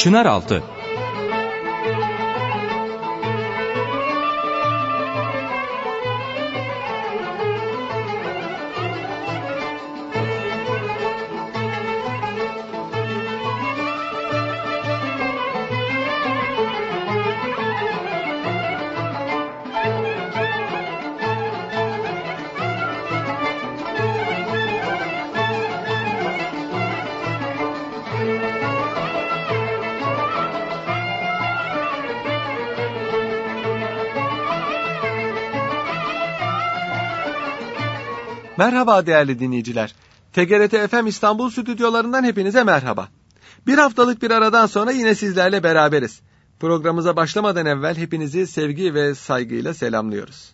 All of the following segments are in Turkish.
Çınaraltı Merhaba değerli dinleyiciler. TGRT FM İstanbul stüdyolarından hepinize merhaba. Bir haftalık bir aradan sonra yine sizlerle beraberiz. Programımıza başlamadan evvel hepinizi sevgi ve saygıyla selamlıyoruz.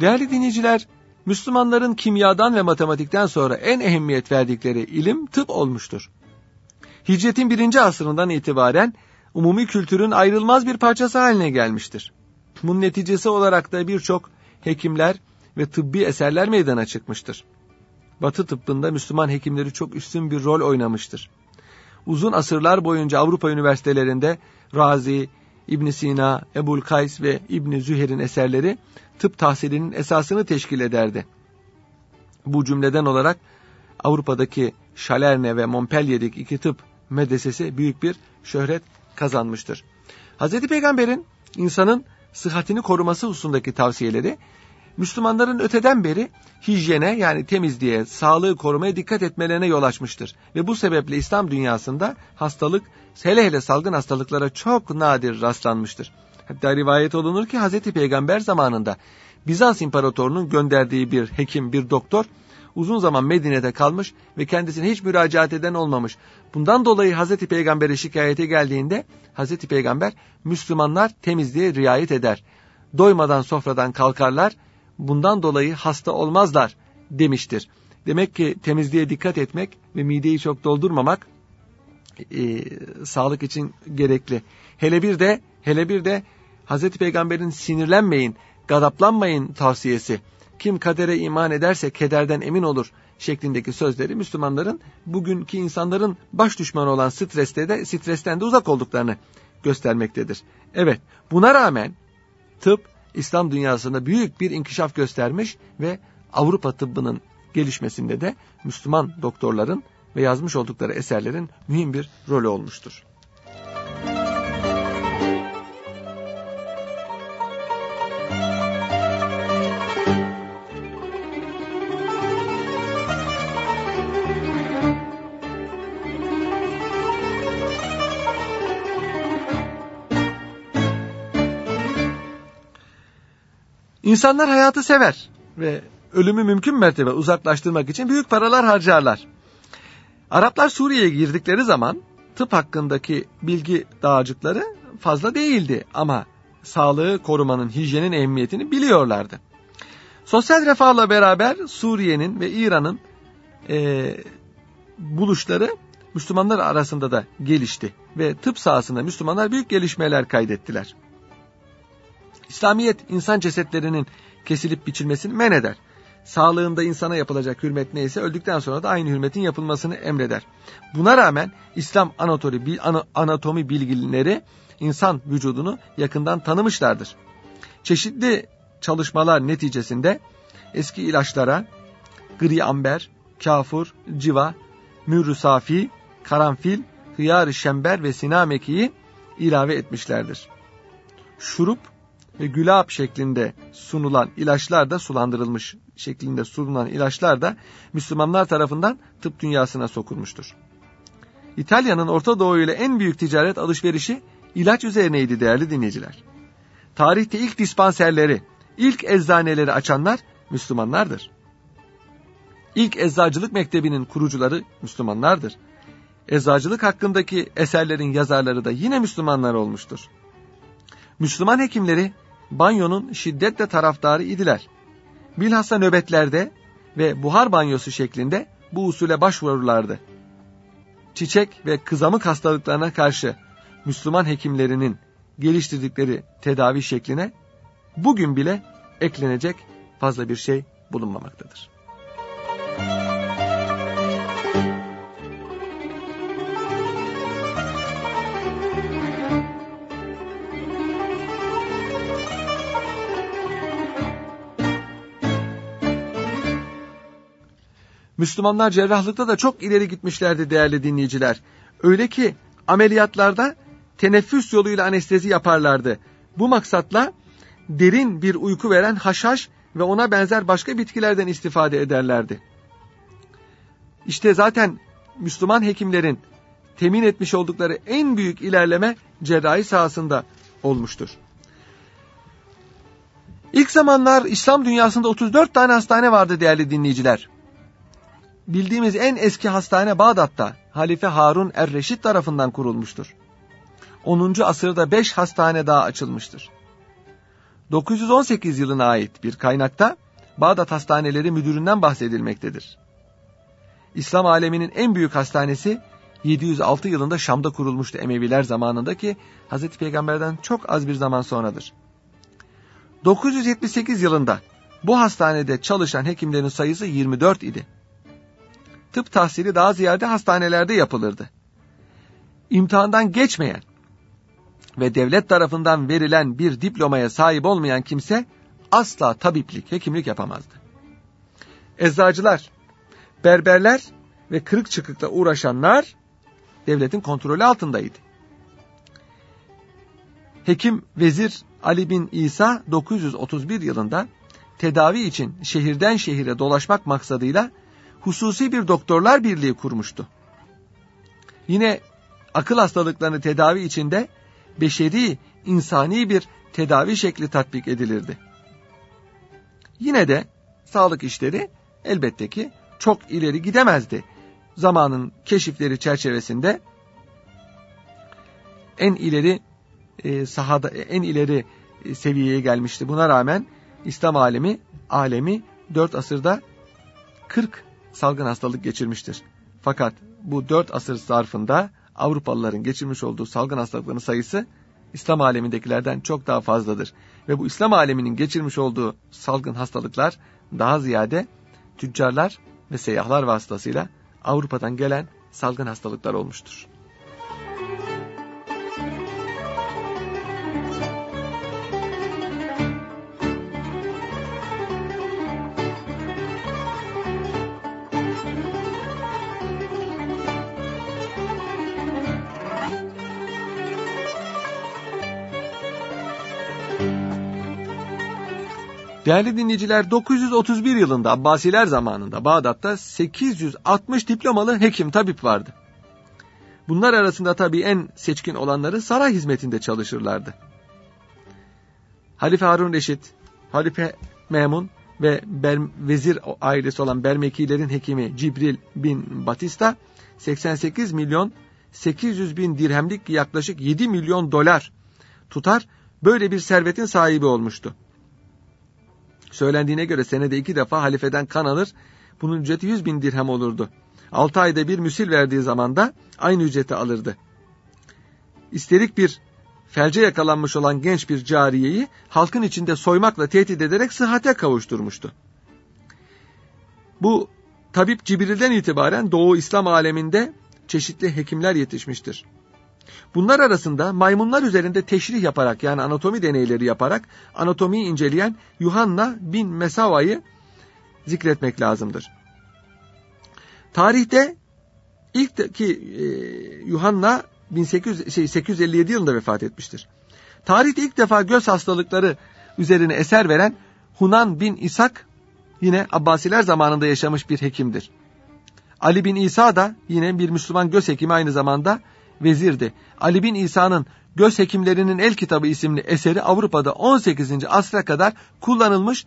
Değerli dinleyiciler, Müslümanların kimyadan ve matematikten sonra en ehemmiyet verdikleri ilim tıp olmuştur. Hicretin birinci asrından itibaren umumi kültürün ayrılmaz bir parçası haline gelmiştir. Bunun neticesi olarak da birçok hekimler ve tıbbi eserler meydana çıkmıştır. Batı tıbbında Müslüman hekimleri çok üstün bir rol oynamıştır. Uzun asırlar boyunca Avrupa üniversitelerinde Razi, İbn Sina, Ebul Kays ve İbn Züher'in eserleri tıp tahsilinin esasını teşkil ederdi. Bu cümleden olarak Avrupa'daki Şalerne ve Montpellier'deki iki tıp medresesi büyük bir şöhret kazanmıştır. Hz. Peygamber'in insanın sıhhatini koruması hususundaki tavsiyeleri Müslümanların öteden beri hijyene yani temizliğe, sağlığı korumaya dikkat etmelerine yol açmıştır. Ve bu sebeple İslam dünyasında hastalık, hele hele salgın hastalıklara çok nadir rastlanmıştır. Hatta rivayet olunur ki Hz. Peygamber zamanında Bizans İmparatorunun gönderdiği bir hekim, bir doktor uzun zaman Medine'de kalmış ve kendisine hiç müracaat eden olmamış. Bundan dolayı Hz. Peygamber'e şikayete geldiğinde Hz. Peygamber Müslümanlar temizliğe riayet eder. Doymadan sofradan kalkarlar, bundan dolayı hasta olmazlar demiştir. Demek ki temizliğe dikkat etmek ve mideyi çok doldurmamak e, sağlık için gerekli. Hele bir de hele bir de Hazreti Peygamber'in sinirlenmeyin, gadaplanmayın tavsiyesi. Kim kadere iman ederse kederden emin olur şeklindeki sözleri Müslümanların bugünkü insanların baş düşmanı olan streste de stresten de uzak olduklarını göstermektedir. Evet, buna rağmen tıp İslam dünyasında büyük bir inkişaf göstermiş ve Avrupa tıbbının gelişmesinde de Müslüman doktorların ve yazmış oldukları eserlerin mühim bir rolü olmuştur. İnsanlar hayatı sever ve ölümü mümkün mertebe uzaklaştırmak için büyük paralar harcarlar. Araplar Suriye'ye girdikleri zaman tıp hakkındaki bilgi dağcıkları fazla değildi ama sağlığı korumanın, hijyenin ehemmiyetini biliyorlardı. Sosyal refahla beraber Suriye'nin ve İran'ın e, buluşları Müslümanlar arasında da gelişti ve tıp sahasında Müslümanlar büyük gelişmeler kaydettiler. İslamiyet insan cesetlerinin kesilip biçilmesini men eder. Sağlığında insana yapılacak hürmet neyse öldükten sonra da aynı hürmetin yapılmasını emreder. Buna rağmen İslam anatomi, anatomi bilginleri insan vücudunu yakından tanımışlardır. Çeşitli çalışmalar neticesinde eski ilaçlara gri amber, kafur, civa, mürrü safi, karanfil, hıyar şember ve sinamekiyi ilave etmişlerdir. Şurup ve gülap şeklinde sunulan ilaçlar da sulandırılmış şeklinde sunulan ilaçlar da Müslümanlar tarafından tıp dünyasına sokulmuştur. İtalya'nın Orta Doğu ile en büyük ticaret alışverişi ilaç üzerineydi değerli dinleyiciler. Tarihte ilk dispanserleri, ilk eczaneleri açanlar Müslümanlardır. İlk eczacılık mektebinin kurucuları Müslümanlardır. Eczacılık hakkındaki eserlerin yazarları da yine Müslümanlar olmuştur. Müslüman hekimleri banyonun şiddetle taraftarı idiler. Bilhassa nöbetlerde ve buhar banyosu şeklinde bu usule başvururlardı. Çiçek ve kızamık hastalıklarına karşı Müslüman hekimlerinin geliştirdikleri tedavi şekline bugün bile eklenecek fazla bir şey bulunmamaktadır. Müslümanlar cerrahlıkta da çok ileri gitmişlerdi değerli dinleyiciler. Öyle ki ameliyatlarda teneffüs yoluyla anestezi yaparlardı. Bu maksatla derin bir uyku veren haşhaş ve ona benzer başka bitkilerden istifade ederlerdi. İşte zaten Müslüman hekimlerin temin etmiş oldukları en büyük ilerleme cerrahi sahasında olmuştur. İlk zamanlar İslam dünyasında 34 tane hastane vardı değerli dinleyiciler bildiğimiz en eski hastane Bağdat'ta Halife Harun er-Reşid tarafından kurulmuştur. 10. asırda 5 hastane daha açılmıştır. 918 yılına ait bir kaynakta Bağdat Hastaneleri Müdürü'nden bahsedilmektedir. İslam aleminin en büyük hastanesi 706 yılında Şam'da kurulmuştu Emeviler zamanındaki Hz. Peygamber'den çok az bir zaman sonradır. 978 yılında bu hastanede çalışan hekimlerin sayısı 24 idi tıp tahsili daha ziyade hastanelerde yapılırdı. İmtihandan geçmeyen ve devlet tarafından verilen bir diplomaya sahip olmayan kimse asla tabiplik, hekimlik yapamazdı. Eczacılar, berberler ve kırık çıkıkla uğraşanlar devletin kontrolü altındaydı. Hekim Vezir Ali bin İsa 931 yılında tedavi için şehirden şehire dolaşmak maksadıyla hususi bir doktorlar birliği kurmuştu. Yine akıl hastalıklarını tedavi içinde beşeri, insani bir tedavi şekli tatbik edilirdi. Yine de sağlık işleri elbette ki çok ileri gidemezdi. Zamanın keşifleri çerçevesinde en ileri e, sahada en ileri e, seviyeye gelmişti. Buna rağmen İslam alemi alemi 4 asırda 40 salgın hastalık geçirmiştir. Fakat bu dört asır zarfında Avrupalıların geçirmiş olduğu salgın hastalıkların sayısı İslam alemindekilerden çok daha fazladır. Ve bu İslam aleminin geçirmiş olduğu salgın hastalıklar daha ziyade tüccarlar ve seyyahlar vasıtasıyla Avrupa'dan gelen salgın hastalıklar olmuştur. Değerli dinleyiciler 931 yılında Abbasiler zamanında Bağdat'ta 860 diplomalı hekim tabip vardı. Bunlar arasında tabii en seçkin olanları saray hizmetinde çalışırlardı. Halife Harun Reşit, Halife Memun ve Ber vezir ailesi olan Bermekilerin hekimi Cibril bin Batista 88 milyon 800 bin dirhemlik yaklaşık 7 milyon dolar tutar böyle bir servetin sahibi olmuştu. Söylendiğine göre senede iki defa halifeden kan alır. Bunun ücreti 100 bin dirhem olurdu. Altı ayda bir müsil verdiği zaman da aynı ücreti alırdı. İsterik bir felce yakalanmış olan genç bir cariyeyi halkın içinde soymakla tehdit ederek sıhhate kavuşturmuştu. Bu tabip Cibril'den itibaren Doğu İslam aleminde çeşitli hekimler yetişmiştir. Bunlar arasında maymunlar üzerinde teşrih yaparak yani anatomi deneyleri yaparak anatomiyi inceleyen Yuhanna bin Mesava'yı zikretmek lazımdır. Tarihte ilk ki e, Yuhanna 1800, şey, 857 yılında vefat etmiştir. Tarihte ilk defa göz hastalıkları üzerine eser veren Hunan bin İshak yine Abbasiler zamanında yaşamış bir hekimdir. Ali bin İsa da yine bir Müslüman göz hekimi aynı zamanda vezirdi. Ali bin İsa'nın Göz Hekimlerinin El Kitabı isimli eseri Avrupa'da 18. asra kadar kullanılmış,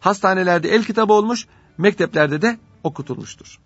hastanelerde el kitabı olmuş, mekteplerde de okutulmuştur.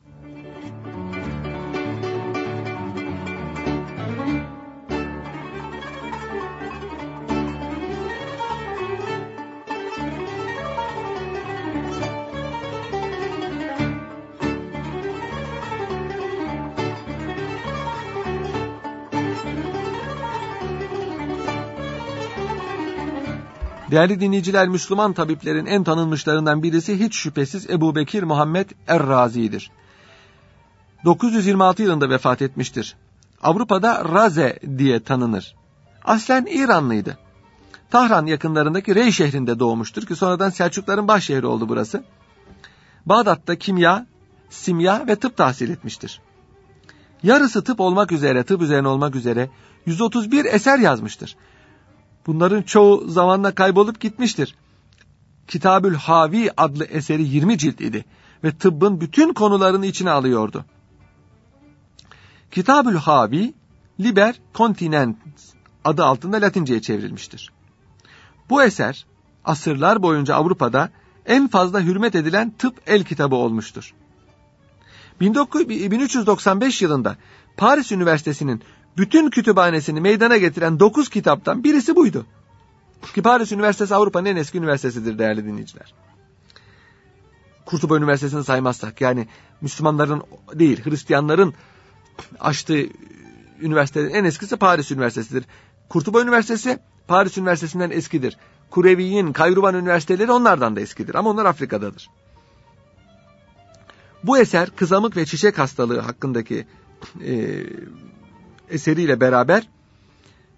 Değerli dinleyiciler, Müslüman tabiplerin en tanınmışlarından birisi hiç şüphesiz Ebu Bekir Muhammed Er-Razi'dir. 926 yılında vefat etmiştir. Avrupa'da Raze diye tanınır. Aslen İranlıydı. Tahran yakınlarındaki Rey şehrinde doğmuştur ki sonradan Selçukların baş şehri oldu burası. Bağdat'ta kimya, simya ve tıp tahsil etmiştir. Yarısı tıp olmak üzere, tıp üzerine olmak üzere 131 eser yazmıştır. Bunların çoğu zamanla kaybolup gitmiştir. Kitabül Havi adlı eseri 20 cilt idi ve tıbbın bütün konularını içine alıyordu. Kitabül Havi, Liber Continens adı altında Latince'ye çevrilmiştir. Bu eser asırlar boyunca Avrupa'da en fazla hürmet edilen tıp el kitabı olmuştur. 1395 yılında Paris Üniversitesi'nin bütün kütüphanesini meydana getiren dokuz kitaptan birisi buydu. Ki Paris Üniversitesi Avrupa'nın en eski üniversitesidir değerli dinleyiciler. Kurtuba Üniversitesi'ni saymazsak yani Müslümanların değil Hristiyanların açtığı üniversitenin en eskisi Paris Üniversitesi'dir. Kurtuba Üniversitesi Paris Üniversitesi'nden eskidir. Kureviyin, Kayruban Üniversiteleri onlardan da eskidir ama onlar Afrika'dadır. Bu eser kızamık ve çiçek hastalığı hakkındaki e, eseriyle beraber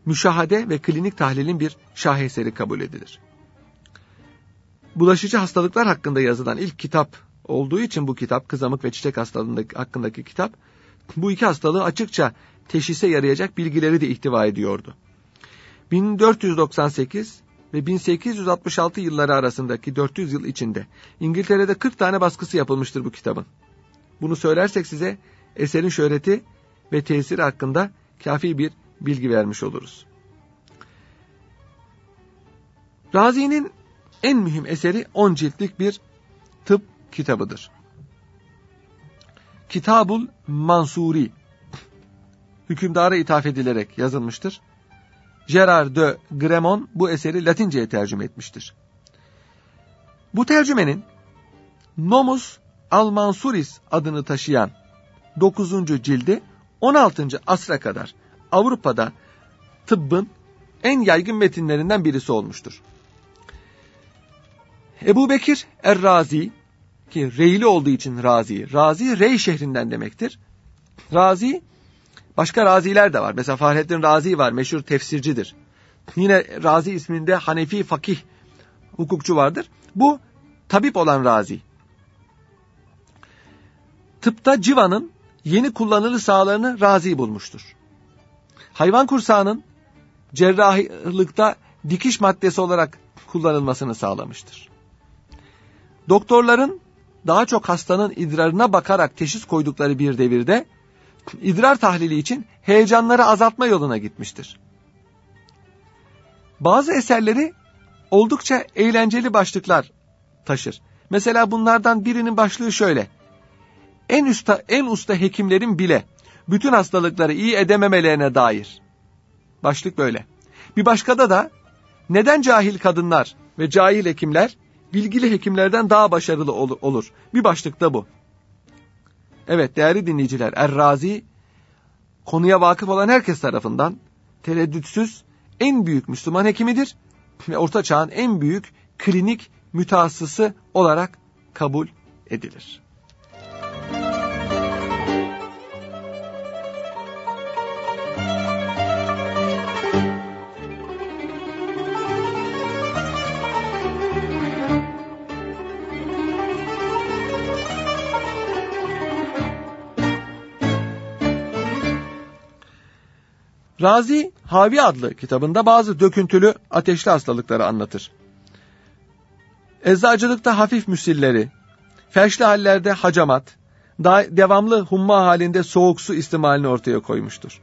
müşahade ve klinik tahlilin bir şaheseri kabul edilir. Bulaşıcı hastalıklar hakkında yazılan ilk kitap olduğu için bu kitap kızamık ve çiçek hastalığı hakkındaki kitap bu iki hastalığı açıkça teşhise yarayacak bilgileri de ihtiva ediyordu. 1498 ve 1866 yılları arasındaki 400 yıl içinde İngiltere'de 40 tane baskısı yapılmıştır bu kitabın. Bunu söylersek size eserin şöhreti ve tesiri hakkında kafi bir bilgi vermiş oluruz. Razi'nin en mühim eseri 10 ciltlik bir tıp kitabıdır. Kitabul Mansuri hükümdara ithaf edilerek yazılmıştır. Gerard de Gremon bu eseri Latince'ye tercüme etmiştir. Bu tercümenin Nomus Al-Mansuris adını taşıyan 9. cildi 16. asra kadar Avrupa'da tıbbın en yaygın metinlerinden birisi olmuştur. Ebu Bekir Er-Razi ki Reyli olduğu için Razi. Razi Rey şehrinden demektir. Razi başka raziler de var. Mesela Fahrettin Razi var meşhur tefsircidir. Yine Razi isminde Hanefi fakih hukukçu vardır. Bu tabip olan Razi. Tıpta civanın yeni kullanılı sahalarını Razi bulmuştur. Hayvan kursağının cerrahlıkta dikiş maddesi olarak kullanılmasını sağlamıştır. Doktorların daha çok hastanın idrarına bakarak teşhis koydukları bir devirde idrar tahlili için heyecanları azaltma yoluna gitmiştir. Bazı eserleri oldukça eğlenceli başlıklar taşır. Mesela bunlardan birinin başlığı şöyle. En usta en usta hekimlerin bile bütün hastalıkları iyi edememelerine dair. Başlık böyle. Bir başkada da neden cahil kadınlar ve cahil hekimler bilgili hekimlerden daha başarılı ol olur. Bir başlıkta bu. Evet değerli dinleyiciler Errazi konuya vakıf olan herkes tarafından tereddütsüz en büyük Müslüman hekimidir ve Orta Çağ'ın en büyük klinik mütehassısı olarak kabul edilir. Razi Havi adlı kitabında bazı döküntülü ateşli hastalıkları anlatır. Eczacılıkta hafif müsilleri, felçli hallerde hacamat, devamlı humma halinde soğuk su istimalini ortaya koymuştur.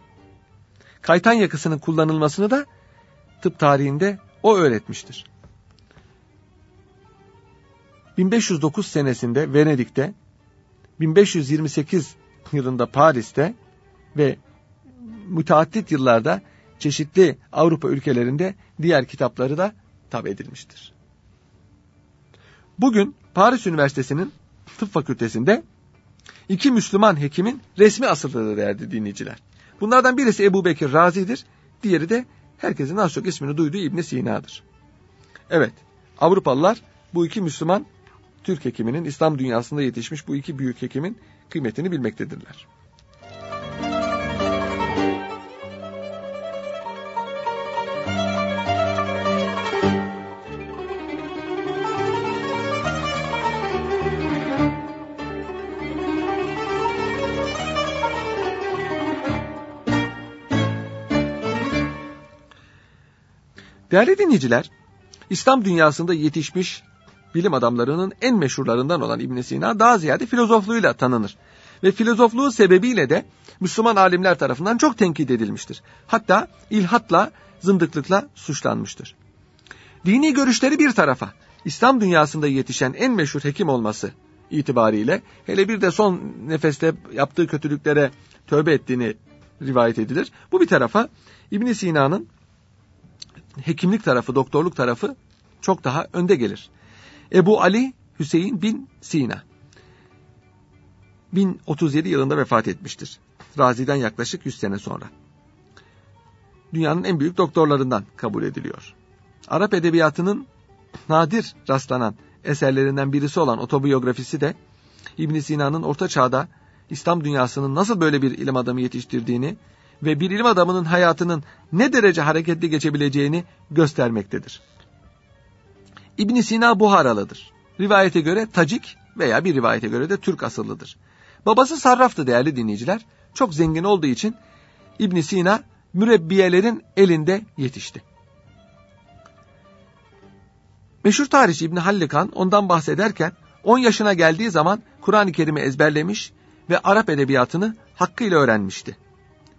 Kaytan yakısının kullanılmasını da tıp tarihinde o öğretmiştir. 1509 senesinde Venedik'te, 1528 yılında Paris'te ve müteaddit yıllarda çeşitli Avrupa ülkelerinde diğer kitapları da tab edilmiştir. Bugün Paris Üniversitesi'nin tıp fakültesinde iki Müslüman hekimin resmi asılları verdi dinleyiciler. Bunlardan birisi Ebu Bekir Razi'dir, diğeri de herkesin az çok ismini duyduğu İbn Sina'dır. Evet, Avrupalılar bu iki Müslüman Türk hekiminin İslam dünyasında yetişmiş bu iki büyük hekimin kıymetini bilmektedirler. Değerli dinleyiciler, İslam dünyasında yetişmiş bilim adamlarının en meşhurlarından olan İbn Sina daha ziyade filozofluğuyla tanınır. Ve filozofluğu sebebiyle de Müslüman alimler tarafından çok tenkit edilmiştir. Hatta ilhatla, zındıklıkla suçlanmıştır. Dini görüşleri bir tarafa, İslam dünyasında yetişen en meşhur hekim olması itibariyle, hele bir de son nefeste yaptığı kötülüklere tövbe ettiğini rivayet edilir. Bu bir tarafa İbn Sina'nın hekimlik tarafı, doktorluk tarafı çok daha önde gelir. Ebu Ali Hüseyin bin Sina 1037 yılında vefat etmiştir. Razi'den yaklaşık 100 sene sonra. Dünyanın en büyük doktorlarından kabul ediliyor. Arap edebiyatının nadir rastlanan eserlerinden birisi olan otobiyografisi de İbn Sina'nın orta çağda İslam dünyasının nasıl böyle bir ilim adamı yetiştirdiğini ve bir ilim adamının hayatının ne derece hareketli geçebileceğini göstermektedir. İbn Sina Buharalıdır. Rivayete göre Tacik veya bir rivayete göre de Türk asıllıdır. Babası sarraftı değerli dinleyiciler. Çok zengin olduğu için İbn Sina mürebbiyelerin elinde yetişti. Meşhur tarihçi İbn Hallikan ondan bahsederken 10 yaşına geldiği zaman Kur'an-ı Kerim'i ezberlemiş ve Arap edebiyatını hakkıyla öğrenmişti.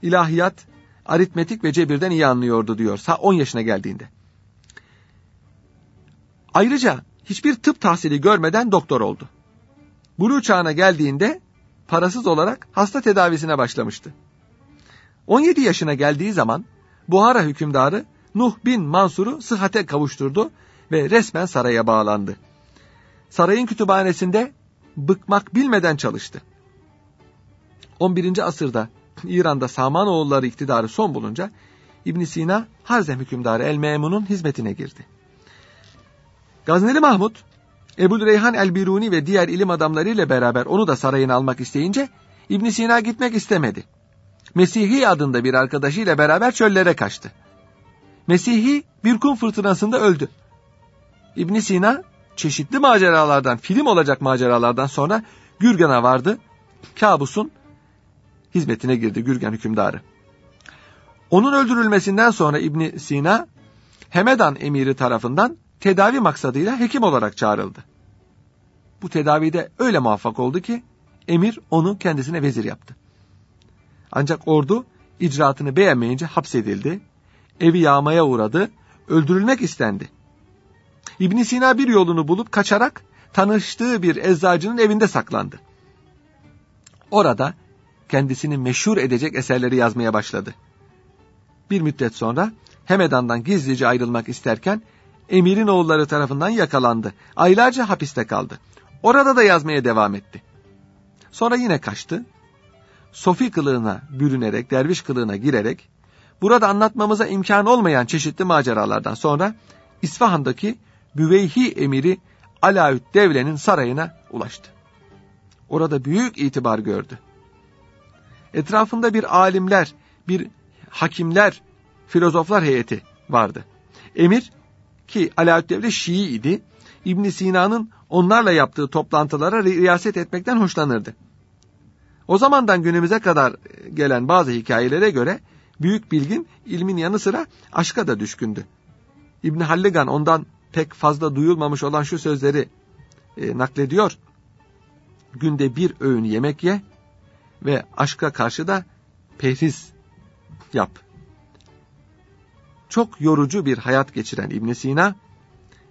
İlahiyat, aritmetik ve cebirden iyi anlıyordu diyor 10 yaşına geldiğinde. Ayrıca hiçbir tıp tahsili görmeden doktor oldu. Bulu çağına geldiğinde parasız olarak hasta tedavisine başlamıştı. 17 yaşına geldiği zaman Buhara hükümdarı Nuh bin Mansur'u sıhhate kavuşturdu ve resmen saraya bağlandı. Sarayın kütüphanesinde bıkmak bilmeden çalıştı. 11. asırda İran'da Samanoğulları iktidarı son bulunca İbn Sina Harzem hükümdarı El Memun'un hizmetine girdi. Gazneli Mahmud, Ebu Reyhan el-Biruni ve diğer ilim adamlarıyla beraber onu da sarayına almak isteyince İbn Sina gitmek istemedi. Mesihi adında bir arkadaşıyla beraber çöllere kaçtı. Mesihi bir kum fırtınasında öldü. İbn Sina çeşitli maceralardan, film olacak maceralardan sonra Gürgen'a vardı. Kabus'un hizmetine girdi Gürgen hükümdarı. Onun öldürülmesinden sonra İbn Sina Hemedan emiri tarafından tedavi maksadıyla hekim olarak çağrıldı. Bu tedavide öyle muvaffak oldu ki emir onu kendisine vezir yaptı. Ancak ordu icraatını beğenmeyince hapsedildi, evi yağmaya uğradı, öldürülmek istendi. İbn Sina bir yolunu bulup kaçarak tanıştığı bir eczacının evinde saklandı. Orada kendisini meşhur edecek eserleri yazmaya başladı. Bir müddet sonra Hemedan'dan gizlice ayrılmak isterken emirin oğulları tarafından yakalandı. Aylarca hapiste kaldı. Orada da yazmaya devam etti. Sonra yine kaçtı. Sofi kılığına bürünerek, derviş kılığına girerek, burada anlatmamıza imkan olmayan çeşitli maceralardan sonra İsfahan'daki Büveyhi emiri Alaüt Devle'nin sarayına ulaştı. Orada büyük itibar gördü. Etrafında bir alimler, bir hakimler, filozoflar heyeti vardı. Emir ki Alaaddin Şii idi. İbn Sina'nın onlarla yaptığı toplantılara riyaset etmekten hoşlanırdı. O zamandan günümüze kadar gelen bazı hikayelere göre büyük bilgin ilmin yanı sıra aşka da düşkündü. İbn Halligan ondan pek fazla duyulmamış olan şu sözleri e, naklediyor. Günde bir öğün yemek ye ve aşka karşı da perhiz yap. Çok yorucu bir hayat geçiren İbn Sina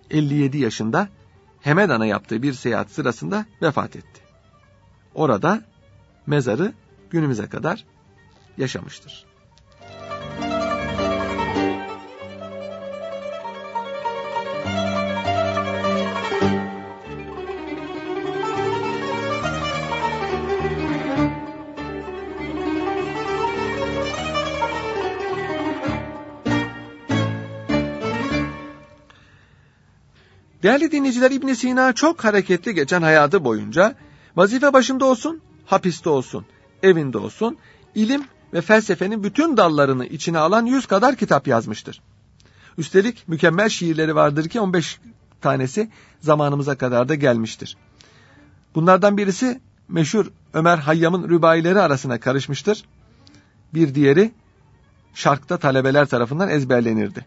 57 yaşında Hemedan'a yaptığı bir seyahat sırasında vefat etti. Orada mezarı günümüze kadar yaşamıştır. Değerli dinleyiciler İbn Sina çok hareketli geçen hayatı boyunca vazife başında olsun, hapiste olsun, evinde olsun, ilim ve felsefenin bütün dallarını içine alan yüz kadar kitap yazmıştır. Üstelik mükemmel şiirleri vardır ki 15 tanesi zamanımıza kadar da gelmiştir. Bunlardan birisi meşhur Ömer Hayyam'ın rübaileri arasına karışmıştır. Bir diğeri şarkta talebeler tarafından ezberlenirdi.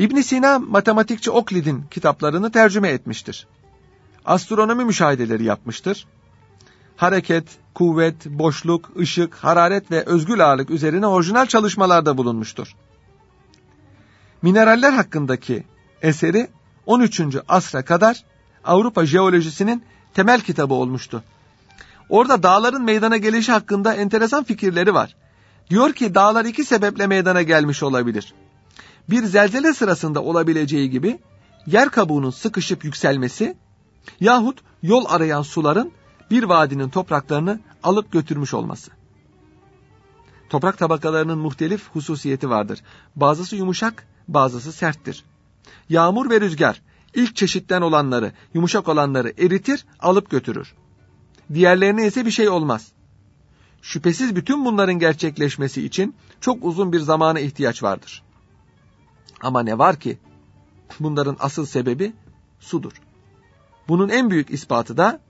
İbn Sina matematikçi Oklid'in kitaplarını tercüme etmiştir. Astronomi müşahedeleri yapmıştır. Hareket, kuvvet, boşluk, ışık, hararet ve özgül ağırlık üzerine orijinal çalışmalarda bulunmuştur. Mineraller hakkındaki eseri 13. asra kadar Avrupa jeolojisinin temel kitabı olmuştu. Orada dağların meydana gelişi hakkında enteresan fikirleri var. Diyor ki dağlar iki sebeple meydana gelmiş olabilir bir zelzele sırasında olabileceği gibi yer kabuğunun sıkışıp yükselmesi yahut yol arayan suların bir vadinin topraklarını alıp götürmüş olması. Toprak tabakalarının muhtelif hususiyeti vardır. Bazısı yumuşak, bazısı serttir. Yağmur ve rüzgar ilk çeşitten olanları, yumuşak olanları eritir, alıp götürür. Diğerlerine ise bir şey olmaz. Şüphesiz bütün bunların gerçekleşmesi için çok uzun bir zamana ihtiyaç vardır. Ama ne var ki bunların asıl sebebi sudur. Bunun en büyük ispatı da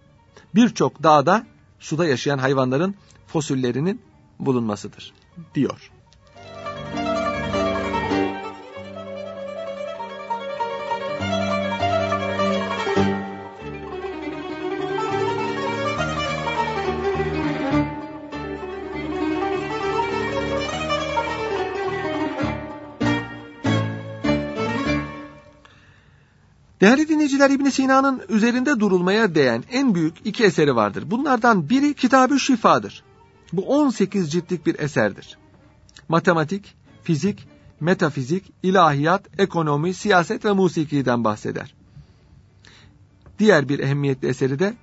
birçok dağda suda yaşayan hayvanların fosillerinin bulunmasıdır diyor. Değerli dinleyiciler İbn Sina'nın üzerinde durulmaya değen en büyük iki eseri vardır. Bunlardan biri Kitab-ı Şifa'dır. Bu 18 ciltlik bir eserdir. Matematik, fizik, metafizik, ilahiyat, ekonomi, siyaset ve musikiden bahseder. Diğer bir ehemmiyetli eseri de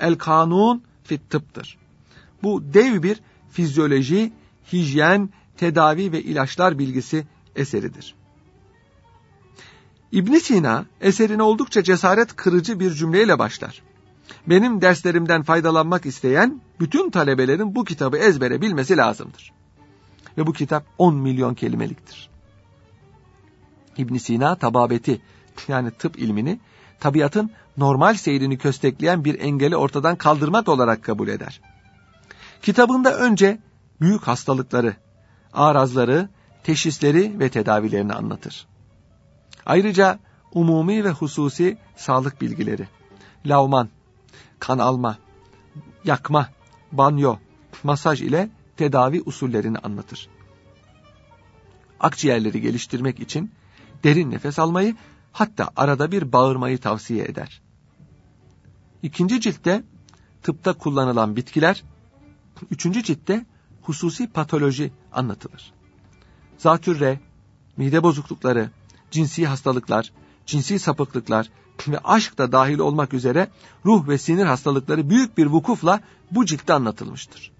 El Kanun fit Tıp'tır. Bu dev bir fizyoloji, hijyen, tedavi ve ilaçlar bilgisi eseridir. İbn Sina eserine oldukça cesaret kırıcı bir cümleyle başlar. Benim derslerimden faydalanmak isteyen bütün talebelerin bu kitabı ezbere bilmesi lazımdır. Ve bu kitap 10 milyon kelimeliktir. İbn Sina tababeti yani tıp ilmini tabiatın normal seyrini köstekleyen bir engeli ortadan kaldırmak olarak kabul eder. Kitabında önce büyük hastalıkları, arazları, teşhisleri ve tedavilerini anlatır. Ayrıca umumi ve hususi sağlık bilgileri, lavman, kan alma, yakma, banyo, masaj ile tedavi usullerini anlatır. Akciğerleri geliştirmek için derin nefes almayı hatta arada bir bağırmayı tavsiye eder. İkinci ciltte tıpta kullanılan bitkiler, üçüncü ciltte hususi patoloji anlatılır. Zatürre, mide bozuklukları, cinsi hastalıklar, cinsi sapıklıklar ve aşk da dahil olmak üzere ruh ve sinir hastalıkları büyük bir vukufla bu ciltte anlatılmıştır.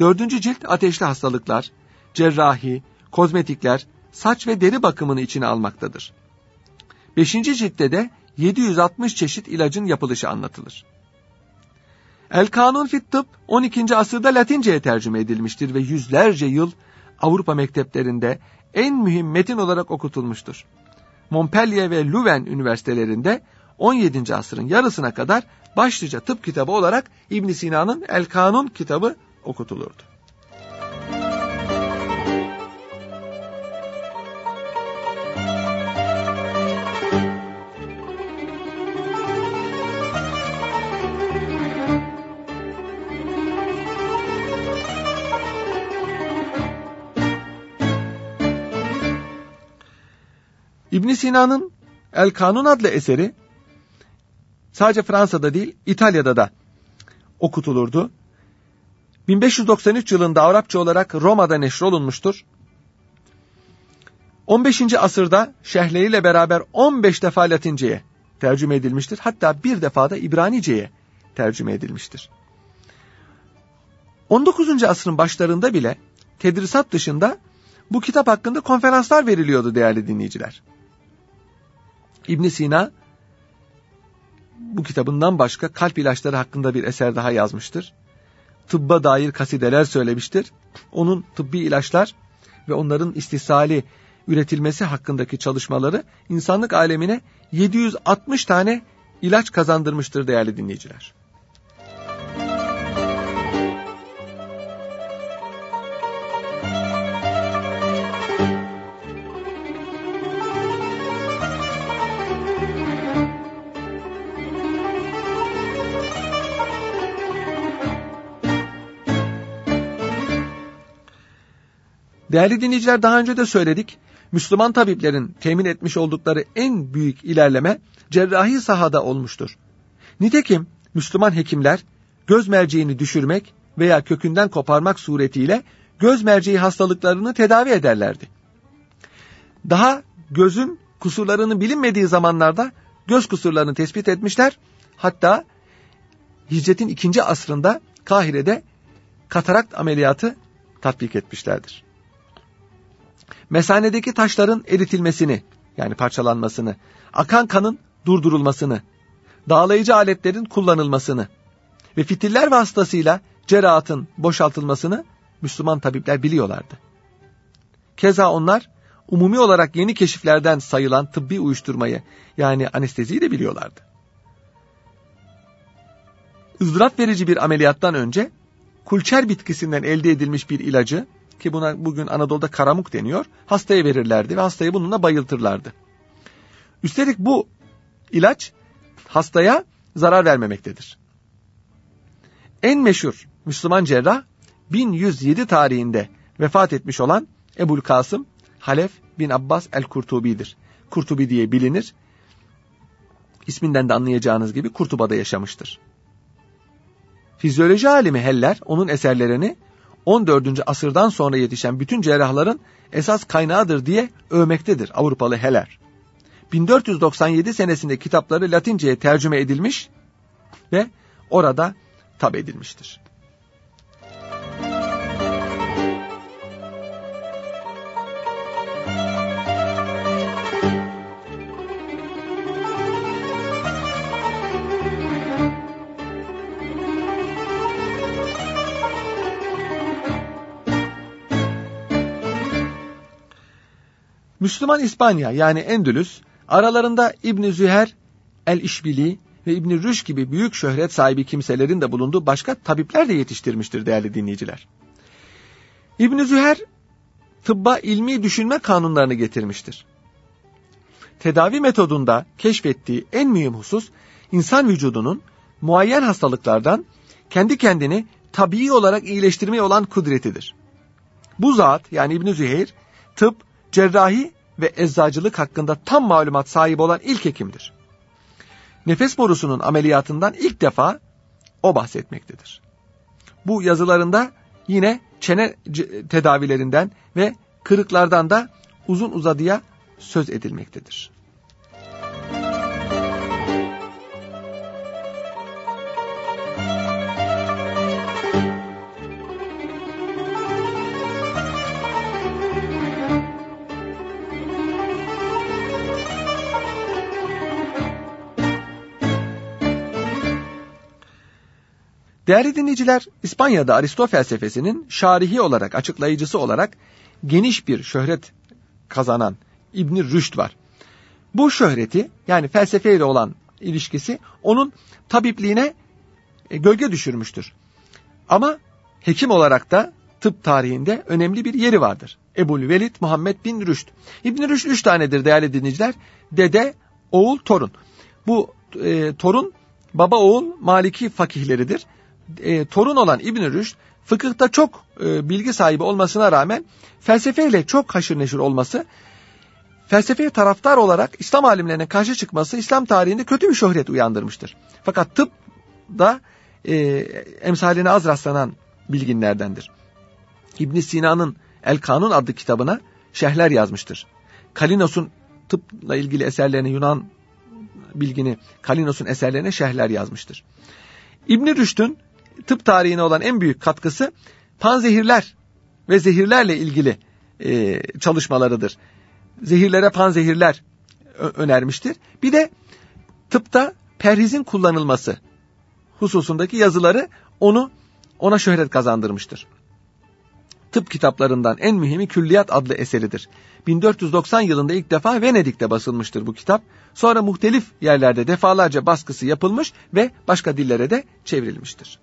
Dördüncü cilt ateşli hastalıklar, cerrahi, kozmetikler, saç ve deri bakımını içine almaktadır. Beşinci ciltte de 760 çeşit ilacın yapılışı anlatılır. El Kanun fit Tıp 12. asırda Latince'ye tercüme edilmiştir ve yüzlerce yıl Avrupa mekteplerinde en mühim metin olarak okutulmuştur. Montpellier ve Louvain üniversitelerinde 17. asrın yarısına kadar başlıca tıp kitabı olarak İbn Sina'nın El Kanun kitabı okutulurdu. İbn Sina'nın El Kanun adlı eseri sadece Fransa'da değil İtalya'da da okutulurdu. 1593 yılında Arapça olarak Roma'da neşrolunmuştur. 15. asırda şerhleriyle beraber 15 defa Latince'ye tercüme edilmiştir. Hatta bir defa da İbranice'ye tercüme edilmiştir. 19. asrın başlarında bile tedrisat dışında bu kitap hakkında konferanslar veriliyordu değerli dinleyiciler. İbn Sina bu kitabından başka kalp ilaçları hakkında bir eser daha yazmıştır. Tıbba dair kasideler söylemiştir. Onun tıbbi ilaçlar ve onların istisali üretilmesi hakkındaki çalışmaları insanlık alemine 760 tane ilaç kazandırmıştır değerli dinleyiciler. Değerli dinleyiciler daha önce de söyledik. Müslüman tabiplerin temin etmiş oldukları en büyük ilerleme cerrahi sahada olmuştur. Nitekim Müslüman hekimler göz merceğini düşürmek veya kökünden koparmak suretiyle göz merceği hastalıklarını tedavi ederlerdi. Daha gözün kusurlarının bilinmediği zamanlarda göz kusurlarını tespit etmişler. Hatta hicretin ikinci asrında Kahire'de katarakt ameliyatı tatbik etmişlerdir mesanedeki taşların eritilmesini yani parçalanmasını, akan kanın durdurulmasını, dağlayıcı aletlerin kullanılmasını ve fitiller vasıtasıyla cerahatın boşaltılmasını Müslüman tabipler biliyorlardı. Keza onlar umumi olarak yeni keşiflerden sayılan tıbbi uyuşturmayı yani anesteziyi de biliyorlardı. ızdırap verici bir ameliyattan önce kulçer bitkisinden elde edilmiş bir ilacı ki buna bugün Anadolu'da karamuk deniyor. Hastaya verirlerdi ve hastayı bununla bayıltırlardı. Üstelik bu ilaç hastaya zarar vermemektedir. En meşhur Müslüman cerrah 1107 tarihinde vefat etmiş olan Ebul Kasım Halef bin Abbas el-Kurtubi'dir. Kurtubi diye bilinir. İsminden de anlayacağınız gibi Kurtuba'da yaşamıştır. Fizyoloji alimi Heller onun eserlerini 14. asırdan sonra yetişen bütün cerrahların esas kaynağıdır diye övmektedir Avrupalı Heller. 1497 senesinde kitapları Latince'ye tercüme edilmiş ve orada tab edilmiştir. Müslüman İspanya yani Endülüs aralarında İbn Züher el-İşbili ve İbn Rüş gibi büyük şöhret sahibi kimselerin de bulunduğu başka tabipler de yetiştirmiştir değerli dinleyiciler. İbn Züher tıbba ilmi düşünme kanunlarını getirmiştir. Tedavi metodunda keşfettiği en mühim husus insan vücudunun muayyen hastalıklardan kendi kendini tabii olarak iyileştirmeye olan kudretidir. Bu zat yani İbn Züheyr tıp cerrahi ve eczacılık hakkında tam malumat sahibi olan ilk hekimdir. Nefes borusunun ameliyatından ilk defa o bahsetmektedir. Bu yazılarında yine çene tedavilerinden ve kırıklardan da uzun uzadıya söz edilmektedir. Değerli dinleyiciler, İspanya'da Aristo felsefesinin şarihi olarak, açıklayıcısı olarak geniş bir şöhret kazanan İbn Rüşd var. Bu şöhreti yani felsefeyle olan ilişkisi onun tabipliğine e, gölge düşürmüştür. Ama hekim olarak da tıp tarihinde önemli bir yeri vardır. Ebul Velid Muhammed bin Rüşd. İbn Rüşd üç tanedir değerli dinleyiciler. Dede, oğul, torun. Bu e, torun baba oğul Maliki fakihleridir e, torun olan İbn Rüşd fıkıhta çok e, bilgi sahibi olmasına rağmen felsefeyle çok haşır neşir olması felsefeye taraftar olarak İslam alimlerine karşı çıkması İslam tarihinde kötü bir şöhret uyandırmıştır. Fakat tıp da e, emsaline az rastlanan bilginlerdendir. İbn Sina'nın El Kanun adlı kitabına şehler yazmıştır. Kalinos'un tıpla ilgili eserlerini Yunan bilgini Kalinos'un eserlerine şehler yazmıştır. İbn Rüşd'ün tıp tarihine olan en büyük katkısı panzehirler ve zehirlerle ilgili e, çalışmalarıdır. Zehirlere panzehirler önermiştir. Bir de tıpta perhizin kullanılması hususundaki yazıları onu ona şöhret kazandırmıştır. Tıp kitaplarından en mühimi Külliyat adlı eseridir. 1490 yılında ilk defa Venedik'te basılmıştır bu kitap. Sonra muhtelif yerlerde defalarca baskısı yapılmış ve başka dillere de çevrilmiştir.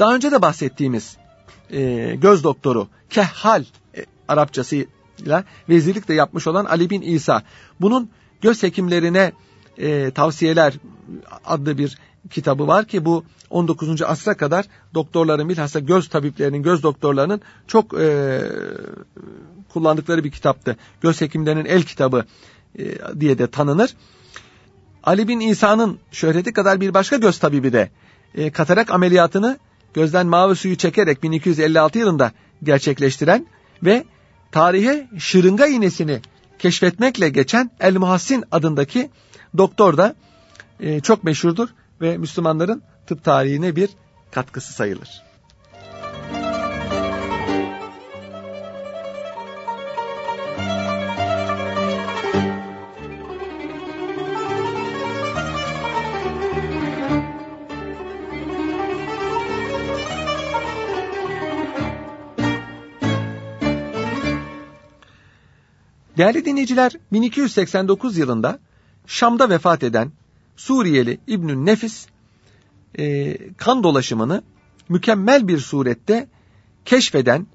Daha önce de bahsettiğimiz e, göz doktoru Kehhal e, Arapçasıyla vezirlik de yapmış olan Ali bin İsa. Bunun göz hekimlerine e, tavsiyeler adlı bir kitabı var ki bu 19. asra kadar doktorların bilhassa göz tabiplerinin, göz doktorlarının çok e, kullandıkları bir kitaptı. Göz hekimlerinin el kitabı e, diye de tanınır. Ali bin İsa'nın şöhreti kadar bir başka göz tabibi de e, katarak ameliyatını gözden mavi suyu çekerek 1256 yılında gerçekleştiren ve tarihe şırınga iğnesini keşfetmekle geçen El Muhassin adındaki doktor da e, çok meşhurdur ve Müslümanların tıp tarihine bir katkısı sayılır. Değerli dinleyiciler 1289 yılında Şam'da vefat eden Suriyeli İbnü Nefis e, kan dolaşımını mükemmel bir surette keşfeden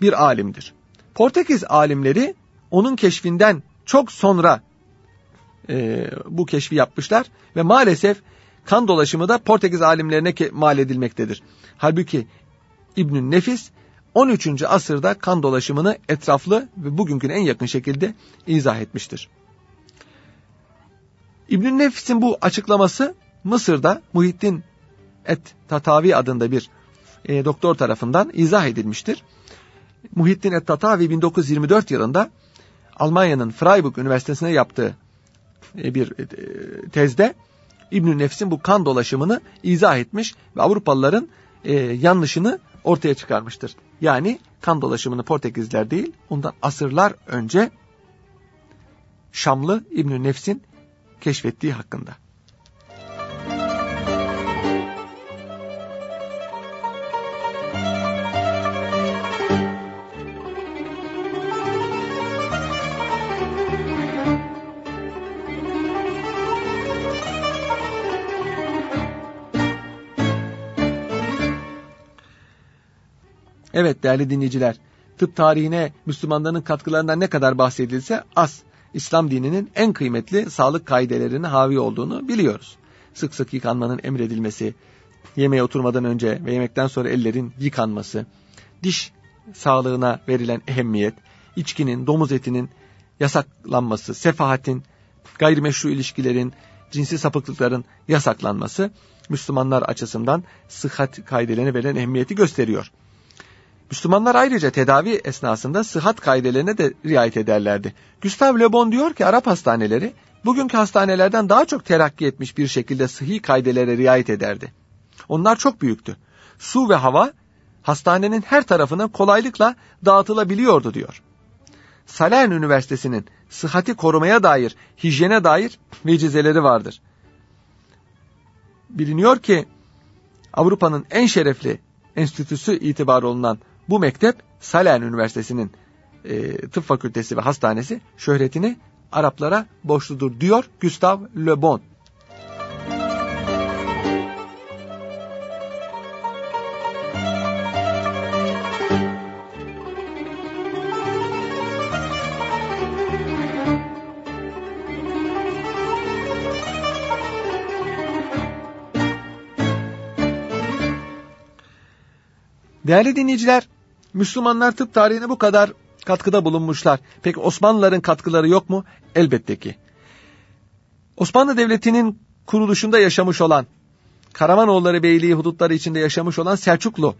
bir alimdir. Portekiz alimleri onun keşfinden çok sonra e, bu keşfi yapmışlar ve maalesef kan dolaşımı da Portekiz alimlerine mal edilmektedir. Halbuki İbnü Nefis 13. asırda kan dolaşımını etraflı ve bugünküne en yakın şekilde izah etmiştir. İbn Nefis'in bu açıklaması Mısır'da Muhittin Et Tatavi adında bir e, doktor tarafından izah edilmiştir. Muhittin Et Tatavi 1924 yılında Almanya'nın Freiburg Üniversitesi'ne yaptığı e, bir e, tezde İbn Nefis'in bu kan dolaşımını izah etmiş ve Avrupalıların e, yanlışını ortaya çıkarmıştır. Yani kan dolaşımını Portekizler değil, ondan asırlar önce Şamlı İbn Nefs'in keşfettiği hakkında. Evet değerli dinleyiciler, tıp tarihine Müslümanların katkılarından ne kadar bahsedilse az. İslam dininin en kıymetli sağlık kaidelerine havi olduğunu biliyoruz. Sık sık yıkanmanın emredilmesi, yemeğe oturmadan önce ve yemekten sonra ellerin yıkanması, diş sağlığına verilen ehemmiyet, içkinin, domuz etinin yasaklanması, sefahatin, gayrimeşru ilişkilerin, cinsi sapıklıkların yasaklanması Müslümanlar açısından sıhhat kaidelerine verilen ehemmiyeti gösteriyor. Müslümanlar ayrıca tedavi esnasında sıhhat kaidelerine de riayet ederlerdi. Gustave Le Bon diyor ki Arap hastaneleri bugünkü hastanelerden daha çok terakki etmiş bir şekilde sıhhi kaidelere riayet ederdi. Onlar çok büyüktü. Su ve hava hastanenin her tarafına kolaylıkla dağıtılabiliyordu diyor. Salern Üniversitesi'nin sıhhati korumaya dair, hijyene dair vecizeleri vardır. Biliniyor ki Avrupa'nın en şerefli enstitüsü itibarı olunan bu mektep Salern Üniversitesi'nin e, tıp fakültesi ve hastanesi şöhretini Araplara borçludur diyor Gustav Le Bon. Değerli dinleyiciler, Müslümanlar tıp tarihine bu kadar katkıda bulunmuşlar. Peki Osmanlıların katkıları yok mu? Elbette ki. Osmanlı Devleti'nin kuruluşunda yaşamış olan, Karamanoğulları Beyliği hudutları içinde yaşamış olan Selçuklu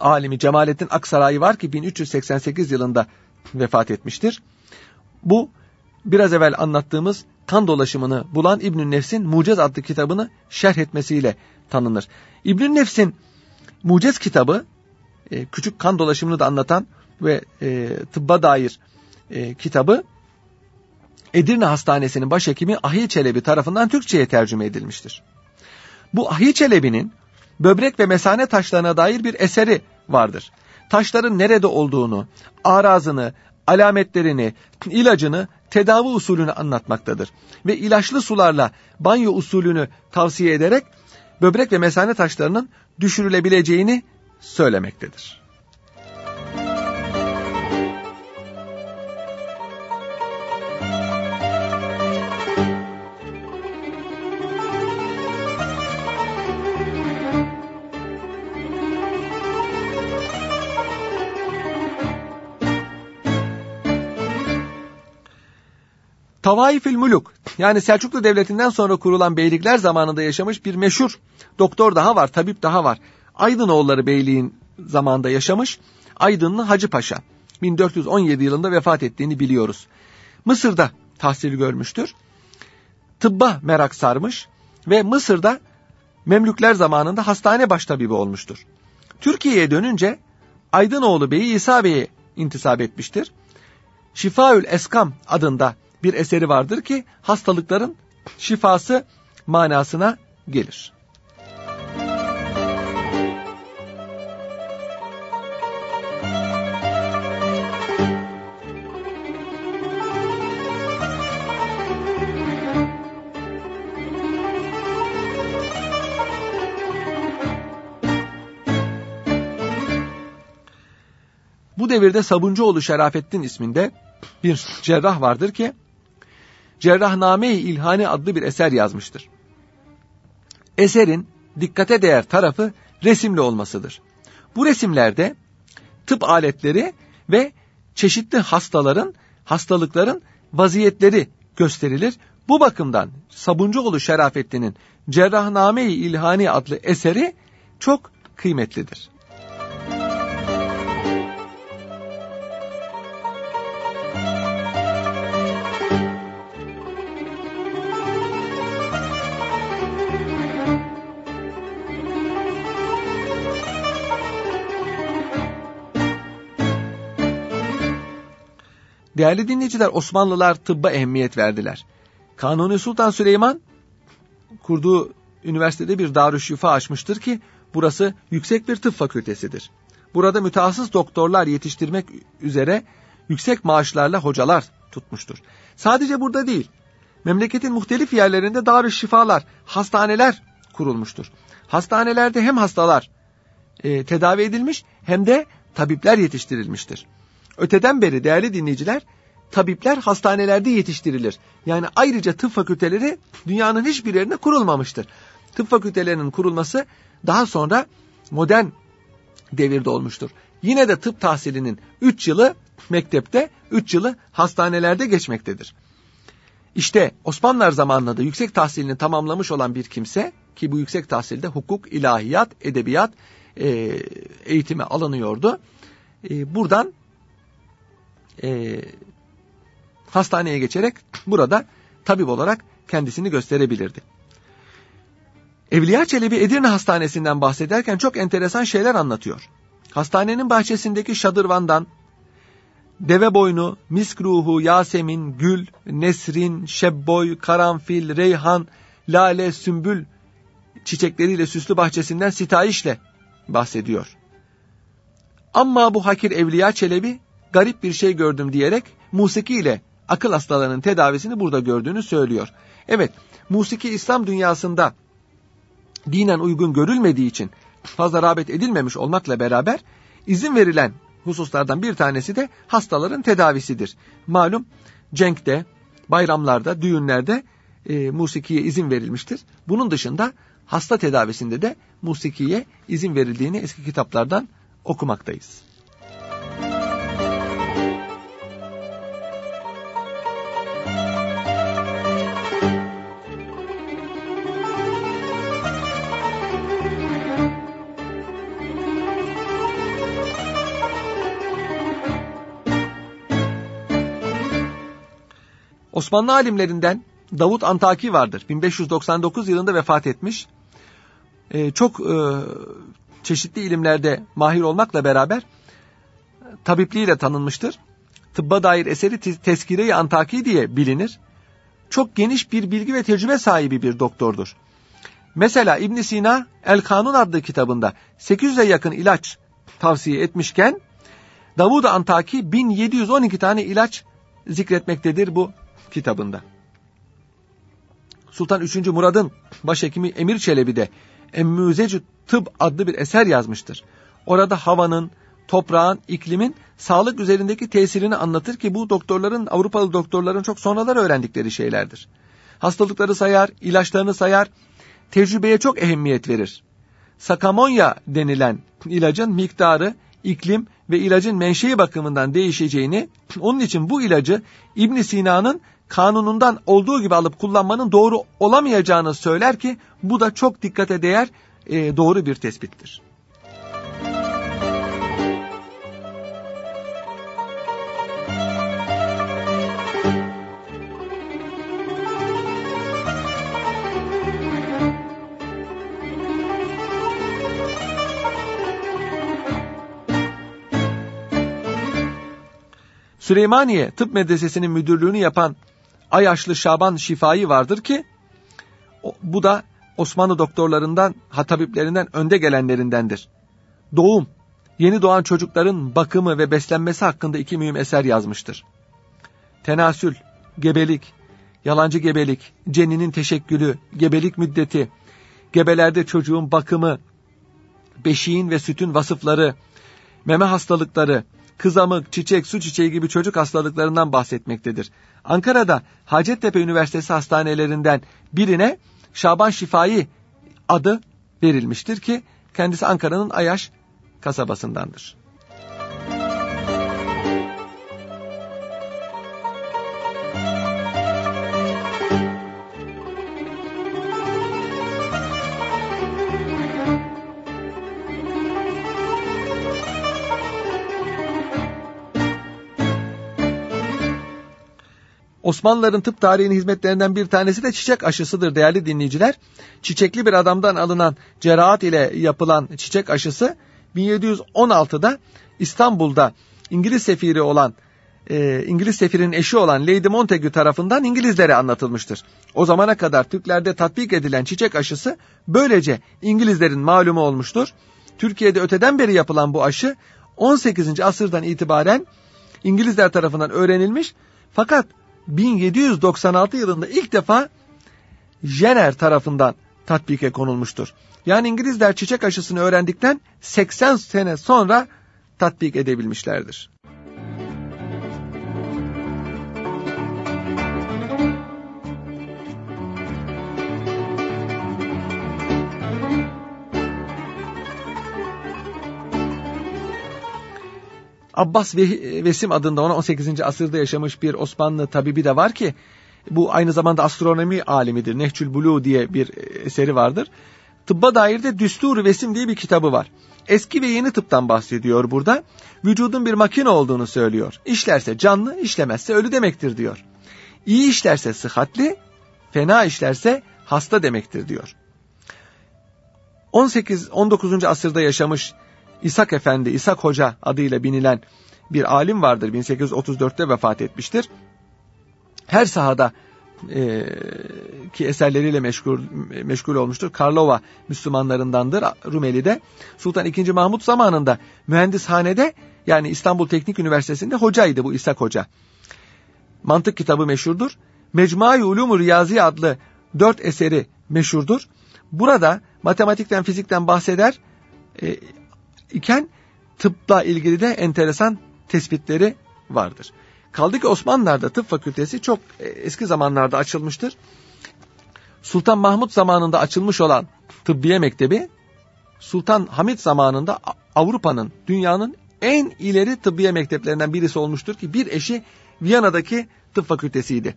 alimi Cemalettin Aksaray'ı var ki 1388 yılında vefat etmiştir. Bu biraz evvel anlattığımız kan dolaşımını bulan İbnül Nefs'in Mucez adlı kitabını şerh etmesiyle tanınır. İbnül Nefs'in Mucez kitabı e, küçük kan dolaşımını da anlatan ve e, tıbba dair e, kitabı Edirne Hastanesi'nin başhekimi Ahi Çelebi tarafından Türkçe'ye tercüme edilmiştir. Bu Ahi Çelebi'nin böbrek ve mesane taşlarına dair bir eseri vardır. Taşların nerede olduğunu, arazını, alametlerini, ilacını, tedavi usulünü anlatmaktadır. Ve ilaçlı sularla banyo usulünü tavsiye ederek böbrek ve mesane taşlarının düşürülebileceğini söylemektedir. Tavaifil Muluk yani Selçuklu Devleti'nden sonra kurulan beylikler zamanında yaşamış bir meşhur doktor daha var, tabip daha var. Aydınoğulları Beyliğin zamanında yaşamış Aydınlı Hacı Paşa 1417 yılında vefat ettiğini biliyoruz. Mısır'da tahsil görmüştür. Tıbba merak sarmış ve Mısır'da Memlükler zamanında hastane baştabibi olmuştur. Türkiye'ye dönünce Aydınoğlu Bey'i İsa Bey'e intisap etmiştir. Şifaül Eskam adında bir eseri vardır ki hastalıkların şifası manasına gelir. Devirde Sabuncuoğlu Şerafettin isminde bir cerrah vardır ki Cerrahname-i İlhani adlı bir eser yazmıştır. Eserin dikkate değer tarafı resimli olmasıdır. Bu resimlerde tıp aletleri ve çeşitli hastaların, hastalıkların vaziyetleri gösterilir. Bu bakımdan Sabuncuoğlu Şerafettin'in Cerrahname-i İlhani adlı eseri çok kıymetlidir. Değerli dinleyiciler Osmanlılar tıbba ehemmiyet verdiler. Kanuni Sultan Süleyman kurduğu üniversitede bir darüşşifa açmıştır ki burası yüksek bir tıp fakültesidir. Burada mütehassıs doktorlar yetiştirmek üzere yüksek maaşlarla hocalar tutmuştur. Sadece burada değil, memleketin muhtelif yerlerinde darüşşifalar, hastaneler kurulmuştur. Hastanelerde hem hastalar e, tedavi edilmiş hem de tabipler yetiştirilmiştir. Öteden beri değerli dinleyiciler tabipler hastanelerde yetiştirilir. Yani ayrıca tıp fakülteleri dünyanın hiçbir yerinde kurulmamıştır. Tıp fakültelerinin kurulması daha sonra modern devirde olmuştur. Yine de tıp tahsilinin 3 yılı mektepte, 3 yılı hastanelerde geçmektedir. İşte Osmanlılar zamanında da yüksek tahsilini tamamlamış olan bir kimse ki bu yüksek tahsilde hukuk, ilahiyat, edebiyat e, eğitimi alınıyordu. E, buradan e, hastaneye geçerek burada tabip olarak kendisini gösterebilirdi. Evliya Çelebi Edirne Hastanesi'nden bahsederken çok enteresan şeyler anlatıyor. Hastanenin bahçesindeki şadırvandan deve boynu, misk ruhu, yasemin, gül, nesrin, şebboy, karanfil, reyhan, lale, sümbül çiçekleriyle süslü bahçesinden sitayişle bahsediyor. Ama bu hakir Evliya Çelebi garip bir şey gördüm diyerek musiki ile akıl hastalarının tedavisini burada gördüğünü söylüyor. Evet, musiki İslam dünyasında dinen uygun görülmediği için fazla rağbet edilmemiş olmakla beraber izin verilen hususlardan bir tanesi de hastaların tedavisidir. Malum cenkte, bayramlarda, düğünlerde e, musikiye izin verilmiştir. Bunun dışında hasta tedavisinde de musikiye izin verildiğini eski kitaplardan okumaktayız. Osmanlı alimlerinden Davut Antaki vardır. 1599 yılında vefat etmiş. Ee, çok e, çeşitli ilimlerde mahir olmakla beraber tabipliğiyle tanınmıştır. Tıbba dair eseri Teskire-i Antaki diye bilinir. Çok geniş bir bilgi ve tecrübe sahibi bir doktordur. Mesela İbn Sina El Kanun adlı kitabında 800'e yakın ilaç tavsiye etmişken Davud Antaki 1712 tane ilaç zikretmektedir bu kitabında. Sultan 3. Murad'ın başhekimi Emir Çelebi de Emmüzecü Tıp adlı bir eser yazmıştır. Orada havanın, toprağın, iklimin sağlık üzerindeki tesirini anlatır ki bu doktorların, Avrupalı doktorların çok sonralar öğrendikleri şeylerdir. Hastalıkları sayar, ilaçlarını sayar, tecrübeye çok ehemmiyet verir. Sakamonya denilen ilacın miktarı, iklim ve ilacın menşei bakımından değişeceğini, onun için bu ilacı İbn Sina'nın kanunundan olduğu gibi alıp kullanmanın doğru olamayacağını söyler ki bu da çok dikkate değer e, doğru bir tespittir. Süleymaniye Tıp Medresesi'nin müdürlüğünü yapan Ayaşlı Şaban Şifai vardır ki bu da Osmanlı doktorlarından, hatabiplerinden önde gelenlerindendir. Doğum, yeni doğan çocukların bakımı ve beslenmesi hakkında iki mühim eser yazmıştır. Tenasül, gebelik, yalancı gebelik, ceninin teşekkülü, gebelik müddeti, gebelerde çocuğun bakımı, beşiğin ve sütün vasıfları, meme hastalıkları, kızamık, çiçek, su çiçeği gibi çocuk hastalıklarından bahsetmektedir. Ankara'da Hacettepe Üniversitesi hastanelerinden birine Şaban Şifai adı verilmiştir ki kendisi Ankara'nın Ayaş kasabasındandır. Osmanlıların tıp tarihinin hizmetlerinden bir tanesi de çiçek aşısıdır değerli dinleyiciler. Çiçekli bir adamdan alınan cerahat ile yapılan çiçek aşısı 1716'da İstanbul'da İngiliz sefiri olan e, İngiliz sefirinin eşi olan Lady Montagu tarafından İngilizlere anlatılmıştır. O zamana kadar Türklerde tatbik edilen çiçek aşısı böylece İngilizlerin malumu olmuştur. Türkiye'de öteden beri yapılan bu aşı 18. asırdan itibaren İngilizler tarafından öğrenilmiş fakat 1796 yılında ilk defa Jenner tarafından tatbike konulmuştur. Yani İngilizler çiçek aşısını öğrendikten 80 sene sonra tatbik edebilmişlerdir. Abbas Vesim adında ona 18. asırda yaşamış bir Osmanlı tabibi de var ki bu aynı zamanda astronomi alimidir. Nehçül Bulu diye bir eseri vardır. Tıbba dair de Düstur Vesim diye bir kitabı var. Eski ve yeni tıptan bahsediyor burada. Vücudun bir makine olduğunu söylüyor. İşlerse canlı, işlemezse ölü demektir diyor. İyi işlerse sıhhatli, fena işlerse hasta demektir diyor. 18-19. asırda yaşamış İshak Efendi, İshak Hoca adıyla binilen bir alim vardır. 1834'te vefat etmiştir. Her sahada e, ki eserleriyle meşgul, meşgul olmuştur. Karlova Müslümanlarındandır Rumeli'de. Sultan II. Mahmut zamanında mühendishanede yani İstanbul Teknik Üniversitesi'nde hocaydı bu İshak Hoca. Mantık kitabı meşhurdur. Mecmai Ulumur Riyazi adlı dört eseri meşhurdur. Burada matematikten, fizikten bahseder. E, iken tıpla ilgili de enteresan tespitleri vardır. Kaldı ki Osmanlılar'da tıp fakültesi çok e, eski zamanlarda açılmıştır. Sultan Mahmut zamanında açılmış olan Tıbbiye Mektebi Sultan Hamid zamanında Avrupa'nın, dünyanın en ileri tıbbiye mekteplerinden birisi olmuştur ki bir eşi Viyana'daki tıp fakültesiydi.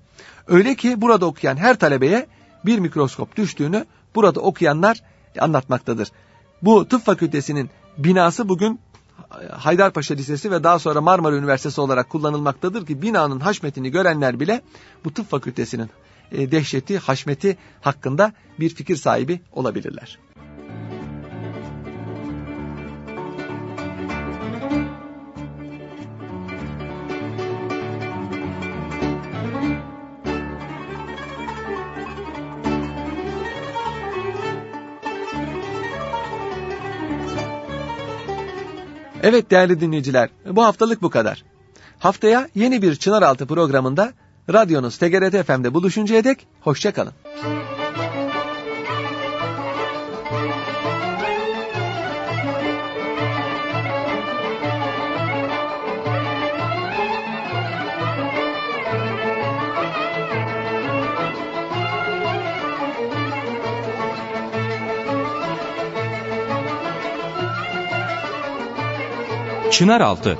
Öyle ki burada okuyan her talebeye bir mikroskop düştüğünü burada okuyanlar anlatmaktadır. Bu tıp fakültesinin binası bugün Haydarpaşa Lisesi ve daha sonra Marmara Üniversitesi olarak kullanılmaktadır ki binanın haşmetini görenler bile bu tıp fakültesinin e, dehşeti, haşmeti hakkında bir fikir sahibi olabilirler. Evet değerli dinleyiciler, bu haftalık bu kadar. Haftaya yeni bir Çınaraltı programında radyonuz TGRT FM'de buluşuncaya dek hoşçakalın. Çınaraltı